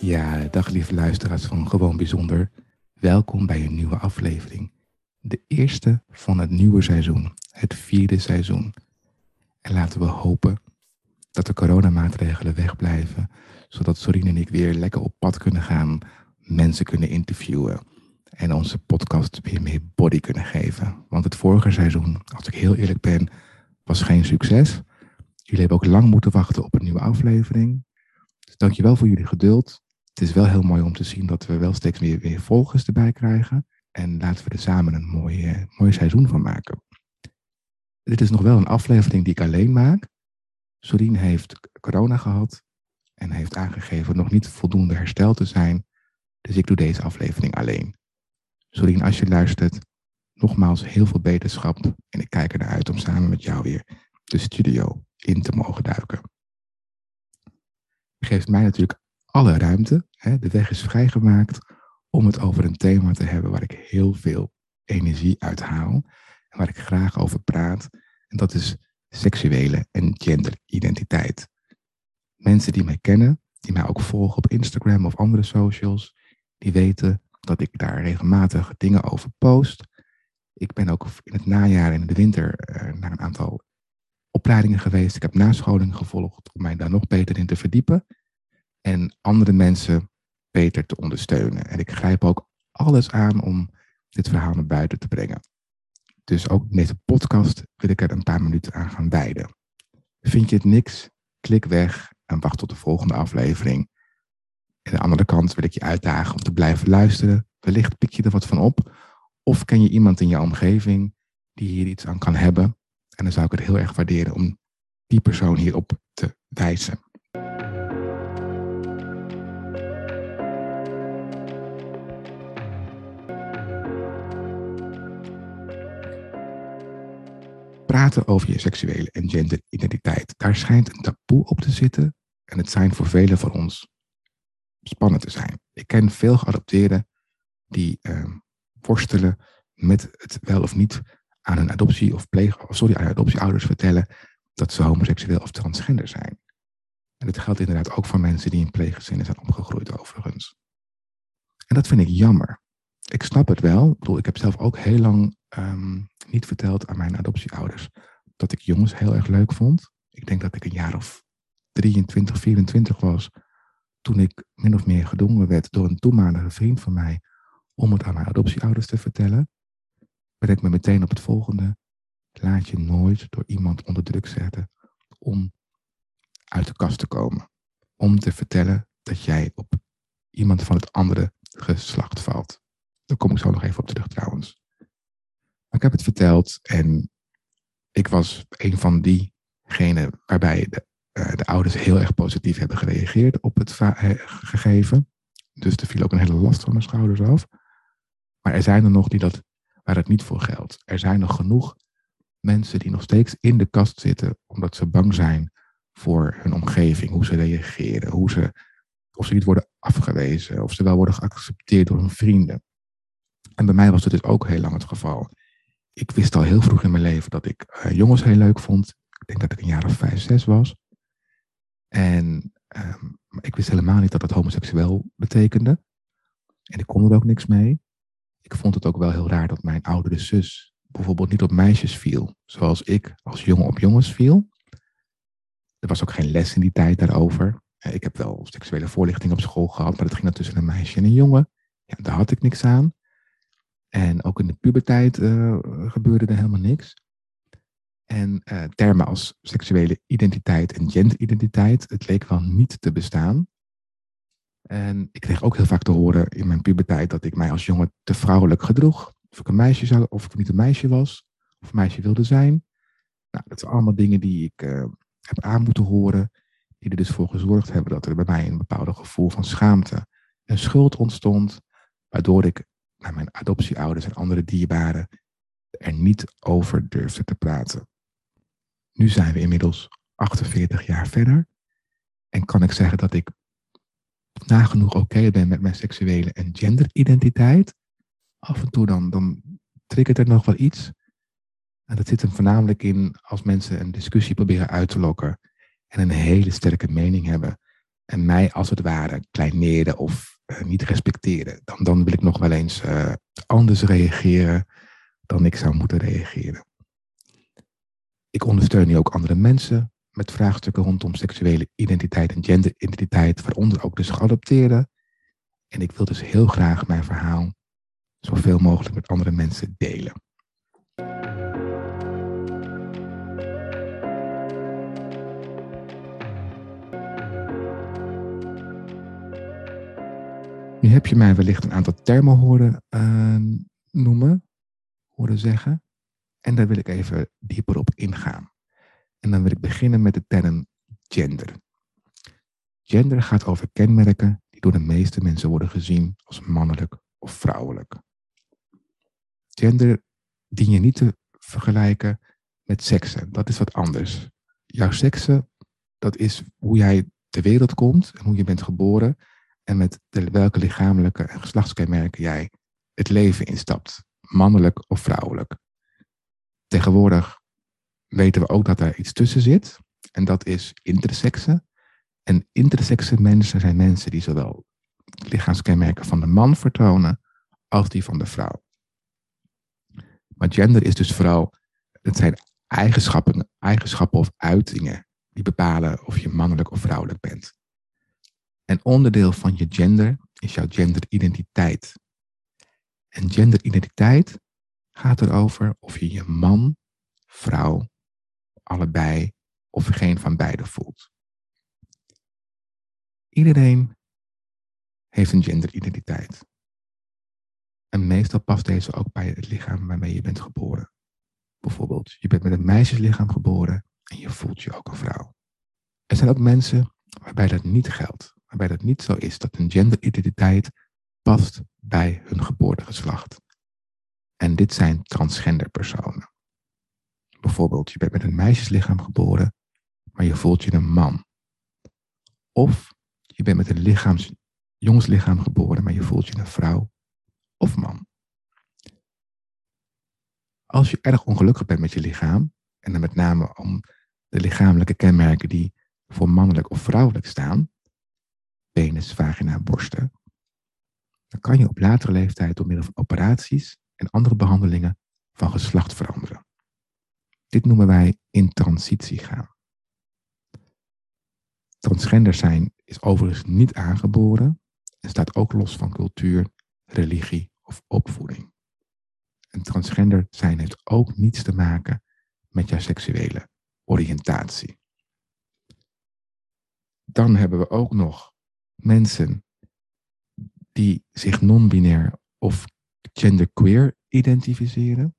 Ja, dag lieve luisteraars van Gewoon Bijzonder. Welkom bij een nieuwe aflevering. De eerste van het nieuwe seizoen, het vierde seizoen. En laten we hopen dat de coronamaatregelen wegblijven, zodat Sorien en ik weer lekker op pad kunnen gaan, mensen kunnen interviewen en onze podcast weer meer body kunnen geven. Want het vorige seizoen, als ik heel eerlijk ben, was geen succes. Jullie hebben ook lang moeten wachten op een nieuwe aflevering. Dus dankjewel voor jullie geduld. Het is wel heel mooi om te zien dat we wel steeds meer volgers erbij krijgen. En laten we er samen een mooi, eh, mooi seizoen van maken. Dit is nog wel een aflevering die ik alleen maak. Sorien heeft corona gehad en heeft aangegeven nog niet voldoende hersteld te zijn. Dus ik doe deze aflevering alleen. Sorien, als je luistert, nogmaals heel veel beterschap. En ik kijk er naar uit om samen met jou weer de studio in te mogen duiken. Geeft mij natuurlijk alle ruimte. Hè, de weg is vrijgemaakt om het over een thema te hebben waar ik heel veel energie uit haal. En waar ik graag over praat. En dat is seksuele en genderidentiteit. Mensen die mij kennen, die mij ook volgen op Instagram of andere socials, die weten dat ik daar regelmatig dingen over post. Ik ben ook in het najaar en in de winter uh, naar een aantal opleidingen geweest. Ik heb nascholing gevolgd om mij daar nog beter in te verdiepen en andere mensen beter te ondersteunen. En ik grijp ook alles aan om dit verhaal naar buiten te brengen. Dus ook in deze podcast wil ik er een paar minuten aan gaan wijden. Vind je het niks? Klik weg en wacht tot de volgende aflevering. Aan de andere kant wil ik je uitdagen om te blijven luisteren. Wellicht pik je er wat van op. Of ken je iemand in je omgeving die hier iets aan kan hebben. En dan zou ik het heel erg waarderen om die persoon hierop te wijzen. Praten over je seksuele en genderidentiteit. Daar schijnt een taboe op te zitten en het zijn voor velen van ons spannend te zijn. Ik ken veel geadopteerden die uh, worstelen met het wel of niet aan hun adoptie of pleeg, sorry, aan adoptieouders vertellen dat ze homoseksueel of transgender zijn. En dit geldt inderdaad ook voor mensen die in pleeggezinnen zijn opgegroeid overigens. En dat vind ik jammer. Ik snap het wel. Ik, bedoel, ik heb zelf ook heel lang um, niet verteld aan mijn adoptieouders dat ik jongens heel erg leuk vond. Ik denk dat ik een jaar of 23, 24 was toen ik min of meer gedwongen werd door een toenmalige vriend van mij om het aan mijn adoptieouders te vertellen. Ben ik me meteen op het volgende. Laat je nooit door iemand onder druk zetten om uit de kast te komen. Om te vertellen dat jij op iemand van het andere geslacht valt. Daar kom ik zo nog even op terug trouwens. Ik heb het verteld en ik was een van diegenen waarbij de, uh, de ouders heel erg positief hebben gereageerd op het eh, gegeven. Dus er viel ook een hele last van mijn schouders af. Maar er zijn er nog die dat, waar het niet voor geldt. Er zijn nog genoeg mensen die nog steeds in de kast zitten omdat ze bang zijn voor hun omgeving, hoe ze reageren, hoe ze, of ze niet worden afgewezen, of ze wel worden geaccepteerd door hun vrienden. En bij mij was het dus ook heel lang het geval ik wist al heel vroeg in mijn leven dat ik uh, jongens heel leuk vond. Ik denk dat ik een jaar of vijf, zes was. En um, ik wist helemaal niet dat dat homoseksueel betekende. En ik kon er ook niks mee. Ik vond het ook wel heel raar dat mijn oudere zus bijvoorbeeld niet op meisjes viel, zoals ik als jongen op jongens viel. Er was ook geen les in die tijd daarover. Eh, ik heb wel seksuele voorlichting op school gehad, maar dat ging dan tussen een meisje en een jongen. Ja, daar had ik niks aan. En ook in de puberteit uh, gebeurde er helemaal niks. En uh, termen als seksuele identiteit en genderidentiteit, het leek wel niet te bestaan. En ik kreeg ook heel vaak te horen in mijn puberteit dat ik mij als jongen te vrouwelijk gedroeg. Of ik een meisje zou, of ik niet een meisje was, of een meisje wilde zijn. Nou, dat zijn allemaal dingen die ik uh, heb aan moeten horen, die er dus voor gezorgd hebben dat er bij mij een bepaald gevoel van schaamte een schuld ontstond, waardoor ik naar mijn adoptieouders en andere dierbaren er niet over durfde te praten. Nu zijn we inmiddels 48 jaar verder en kan ik zeggen dat ik nagenoeg oké ben met mijn seksuele en genderidentiteit. Af en toe dan, dan triggert er nog wel iets. En dat zit hem voornamelijk in als mensen een discussie proberen uit te lokken en een hele sterke mening hebben en mij als het ware kleineren of uh, niet respecteren. Dan, dan wil ik nog wel eens uh, anders reageren dan ik zou moeten reageren. Ik ondersteun nu ook andere mensen met vraagstukken rondom seksuele identiteit en genderidentiteit, waaronder ook dus geadopteerden. En ik wil dus heel graag mijn verhaal zoveel mogelijk met andere mensen delen. Heb je mij wellicht een aantal termen horen uh, noemen, horen zeggen. En daar wil ik even dieper op ingaan. En dan wil ik beginnen met de term gender. Gender gaat over kenmerken die door de meeste mensen worden gezien als mannelijk of vrouwelijk. Gender dien je niet te vergelijken met seksen. Dat is wat anders. Jouw seksen, dat is hoe jij ter wereld komt en hoe je bent geboren en met welke lichamelijke en geslachtskenmerken jij het leven instapt, mannelijk of vrouwelijk. Tegenwoordig weten we ook dat er iets tussen zit, en dat is intersexe. En intersexe mensen zijn mensen die zowel lichaamskenmerken van de man vertonen als die van de vrouw. Maar gender is dus vooral, het zijn eigenschappen, eigenschappen of uitingen die bepalen of je mannelijk of vrouwelijk bent. En onderdeel van je gender is jouw genderidentiteit. En genderidentiteit gaat erover of je je man, vrouw, allebei of geen van beide voelt. Iedereen heeft een genderidentiteit. En meestal past deze ook bij het lichaam waarmee je bent geboren. Bijvoorbeeld, je bent met een meisjeslichaam geboren en je voelt je ook een vrouw. Er zijn ook mensen waarbij dat niet geldt waarbij dat niet zo is dat een genderidentiteit past bij hun geboortegeslacht. En dit zijn transgender personen. Bijvoorbeeld, je bent met een meisjeslichaam geboren, maar je voelt je een man. Of je bent met een lichaams, jongenslichaam geboren, maar je voelt je een vrouw of man. Als je erg ongelukkig bent met je lichaam, en dan met name om de lichamelijke kenmerken die voor mannelijk of vrouwelijk staan, penis, vagina, borsten, dan kan je op latere leeftijd door middel van operaties en andere behandelingen van geslacht veranderen. Dit noemen wij in transitie gaan. Transgender zijn is overigens niet aangeboren en staat ook los van cultuur, religie of opvoeding. En transgender zijn heeft ook niets te maken met jouw seksuele oriëntatie. Dan hebben we ook nog mensen die zich non-binair of genderqueer identificeren.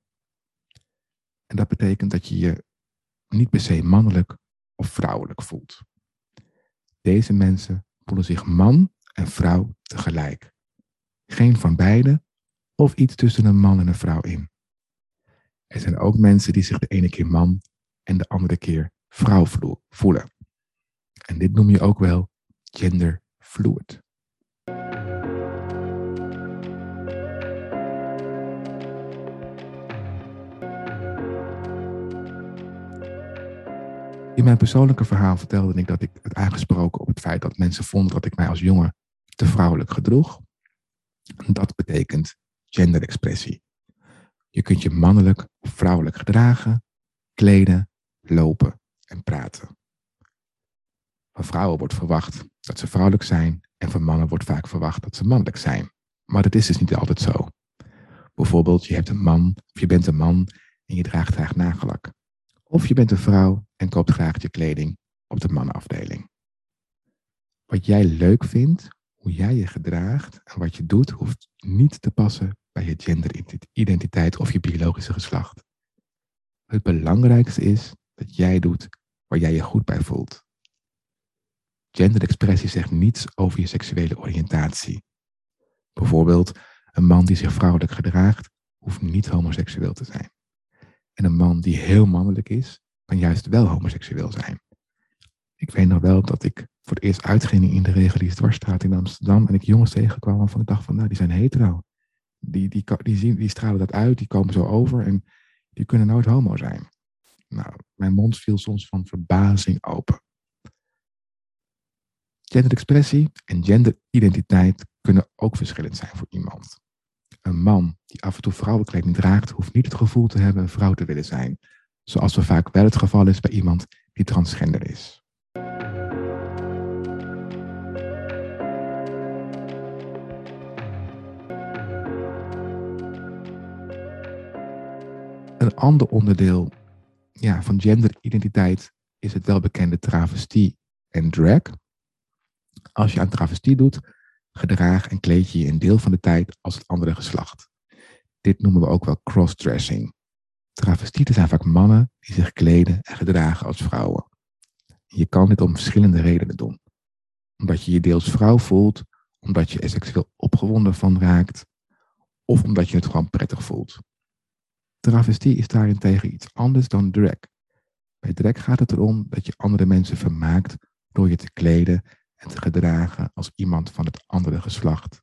En dat betekent dat je je niet per se mannelijk of vrouwelijk voelt. Deze mensen voelen zich man en vrouw tegelijk. Geen van beide of iets tussen een man en een vrouw in. Er zijn ook mensen die zich de ene keer man en de andere keer vrouw voelen. En dit noem je ook wel gender fluid. In mijn persoonlijke verhaal vertelde ik dat ik het aangesproken op het feit dat mensen vonden dat ik mij als jongen te vrouwelijk gedroeg. Dat betekent genderexpressie. Je kunt je mannelijk of vrouwelijk gedragen, kleden, lopen en praten. Van vrouwen wordt verwacht dat ze vrouwelijk zijn en van mannen wordt vaak verwacht dat ze mannelijk zijn. Maar dat is dus niet altijd zo. Bijvoorbeeld, je hebt een man of je bent een man en je draagt graag nagellak. Of je bent een vrouw en koopt graag je kleding op de mannenafdeling. Wat jij leuk vindt, hoe jij je gedraagt en wat je doet, hoeft niet te passen bij je genderidentiteit of je biologische geslacht. Het belangrijkste is dat jij doet waar jij je goed bij voelt. Genderexpressie zegt niets over je seksuele oriëntatie. Bijvoorbeeld, een man die zich vrouwelijk gedraagt, hoeft niet homoseksueel te zijn. En een man die heel mannelijk is, kan juist wel homoseksueel zijn. Ik weet nog wel dat ik voor het eerst uitging in de reguliere dwarsstraat in Amsterdam en ik jongens tegenkwam waarvan ik dacht van, nou, die zijn hetero. Die, die, die, zien, die stralen dat uit, die komen zo over en die kunnen nooit homo zijn. Nou, mijn mond viel soms van verbazing open. Genderexpressie en genderidentiteit kunnen ook verschillend zijn voor iemand. Een man die af en toe vrouwenkleding draagt, hoeft niet het gevoel te hebben een vrouw te willen zijn, zoals er vaak wel het geval is bij iemand die transgender is. Een ander onderdeel ja, van genderidentiteit is het welbekende travestie en drag. Als je aan travestie doet, gedraag en kleed je je een deel van de tijd als het andere geslacht. Dit noemen we ook wel crossdressing. Travestieten zijn vaak mannen die zich kleden en gedragen als vrouwen. Je kan dit om verschillende redenen doen. Omdat je je deels vrouw voelt, omdat je er seksueel opgewonden van raakt, of omdat je het gewoon prettig voelt. Travestie is daarentegen iets anders dan drag. Bij drag gaat het erom dat je andere mensen vermaakt door je te kleden en te gedragen als iemand van het andere geslacht.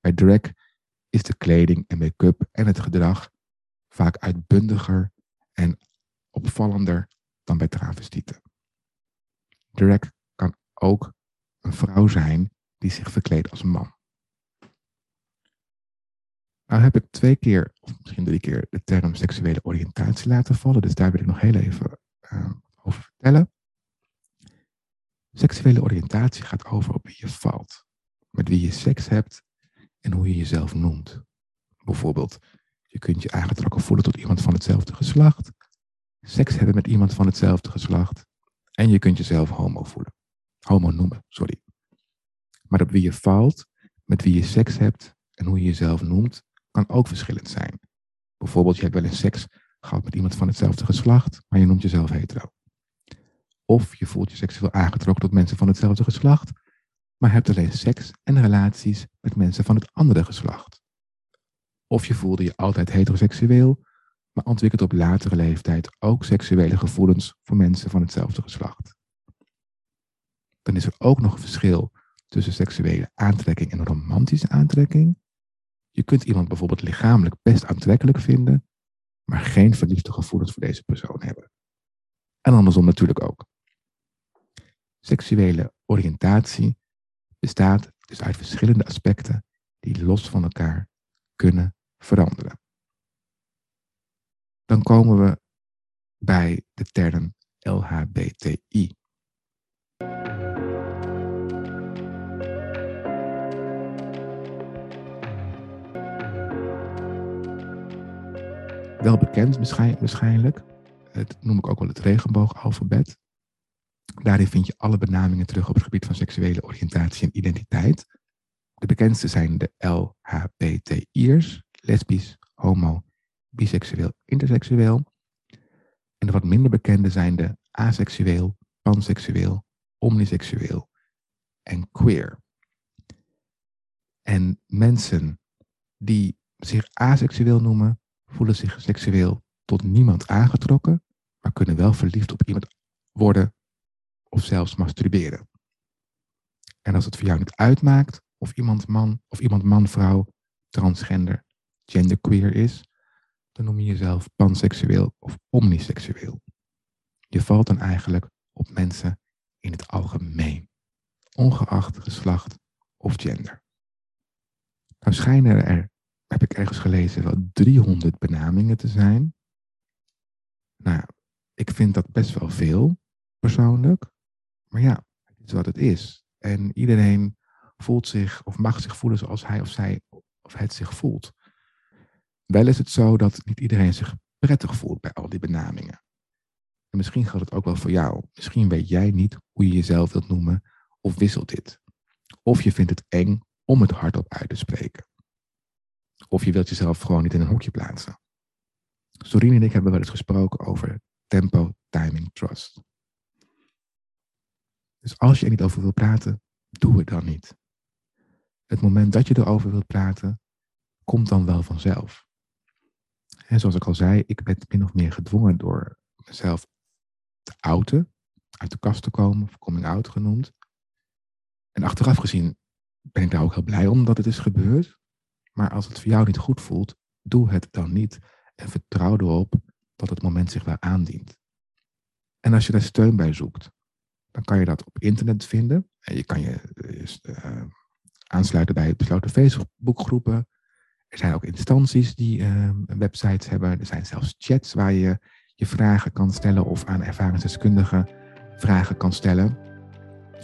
Bij drag is de kleding en make-up en het gedrag vaak uitbundiger en opvallender dan bij travestieten. Drag kan ook een vrouw zijn die zich verkleedt als een man. Nou heb ik twee keer, of misschien drie keer, de term seksuele oriëntatie laten vallen. Dus daar wil ik nog heel even uh, over vertellen. Seksuele oriëntatie gaat over op wie je valt, met wie je seks hebt en hoe je jezelf noemt. Bijvoorbeeld, je kunt je aangetrokken voelen tot iemand van hetzelfde geslacht, seks hebben met iemand van hetzelfde geslacht en je kunt jezelf homo voelen. Homo noemen, sorry. Maar op wie je valt, met wie je seks hebt en hoe je jezelf noemt, kan ook verschillend zijn. Bijvoorbeeld, je hebt wel eens seks gehad met iemand van hetzelfde geslacht, maar je noemt jezelf hetero. Of je voelt je seksueel aangetrokken tot mensen van hetzelfde geslacht, maar hebt alleen seks en relaties met mensen van het andere geslacht. Of je voelde je altijd heteroseksueel, maar ontwikkelt op latere leeftijd ook seksuele gevoelens voor mensen van hetzelfde geslacht. Dan is er ook nog een verschil tussen seksuele aantrekking en romantische aantrekking. Je kunt iemand bijvoorbeeld lichamelijk best aantrekkelijk vinden, maar geen verliefde gevoelens voor deze persoon hebben. En andersom natuurlijk ook. Seksuele oriëntatie bestaat dus uit verschillende aspecten die los van elkaar kunnen veranderen. Dan komen we bij de term LHBTI. Wel bekend waarschijnlijk. Dat noem ik ook wel het regenboogalfabet. Daarin vind je alle benamingen terug op het gebied van seksuele oriëntatie en identiteit. De bekendste zijn de LHBTI'ers, lesbisch, homo, biseksueel, interseksueel. En de wat minder bekende zijn de aseksueel, panseksueel, omniseksueel en queer. En mensen die zich aseksueel noemen, voelen zich seksueel tot niemand aangetrokken, maar kunnen wel verliefd op iemand worden of zelfs masturberen. En als het voor jou niet uitmaakt of iemand man of iemand man, vrouw, transgender, genderqueer is, dan noem je jezelf panseksueel of omniseksueel. Je valt dan eigenlijk op mensen in het algemeen, ongeacht geslacht of gender. Nou schijnen er, heb ik ergens gelezen, wel 300 benamingen te zijn. Nou, ik vind dat best wel veel, persoonlijk. Maar ja, het is wat het is. En iedereen voelt zich of mag zich voelen zoals hij of zij of het zich voelt. Wel is het zo dat niet iedereen zich prettig voelt bij al die benamingen. En misschien geldt het ook wel voor jou. Misschien weet jij niet hoe je jezelf wilt noemen of wisselt dit. Of je vindt het eng om het hardop uit te spreken. Of je wilt jezelf gewoon niet in een hokje plaatsen. Sorine en ik hebben wel eens gesproken over tempo, timing, trust. Dus als je er niet over wil praten, doe het dan niet. het moment dat je erover wilt praten, komt dan wel vanzelf. En zoals ik al zei, ik ben min of meer gedwongen door mezelf te outen, uit de kast te komen, of coming out genoemd. En achteraf gezien ben ik daar ook heel blij om dat het is gebeurd. Maar als het voor jou niet goed voelt, doe het dan niet. En vertrouw erop dat het moment zich wel aandient. En als je daar steun bij zoekt, dan kan je dat op internet vinden. En je kan je uh, aansluiten bij besloten Facebookgroepen. Er zijn ook instanties die uh, websites hebben. Er zijn zelfs chats waar je je vragen kan stellen of aan ervaringsdeskundigen vragen kan stellen.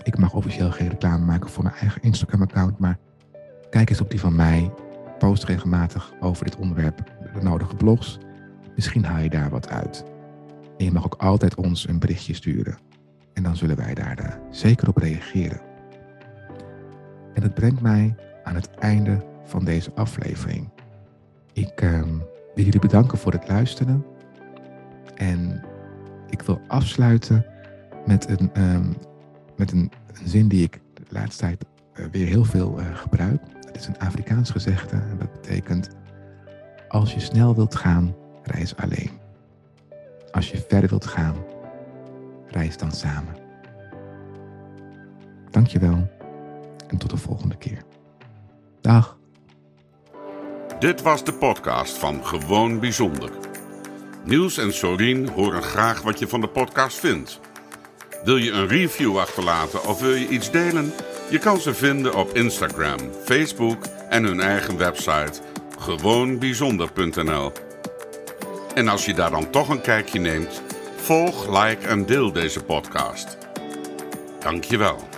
Ik mag officieel geen reclame maken voor mijn eigen Instagram-account, maar kijk eens op die van mij. Post regelmatig over dit onderwerp de nodige blogs. Misschien haal je daar wat uit. En je mag ook altijd ons een berichtje sturen. En dan zullen wij daar uh, zeker op reageren. En dat brengt mij aan het einde van deze aflevering. Ik uh, wil jullie bedanken voor het luisteren. En ik wil afsluiten met een, um, met een, zin die ik de laatste tijd uh, weer heel veel uh, gebruik. Het is een Afrikaans gezegde en dat betekent: Als je snel wilt gaan, reis alleen. Als je verder wilt gaan, reis dan samen. Dankjewel en tot de volgende keer. Dag. Dit was de podcast van Gewoon Bijzonder. Niels en Sorien horen graag wat je van de podcast vindt. Wil je een review achterlaten of wil je iets delen? Je kan ze vinden op Instagram, Facebook en hun eigen website gewoonbijzonder.nl. En als je daar dan toch een kijkje neemt, volg, like en deel deze podcast. Dankjewel.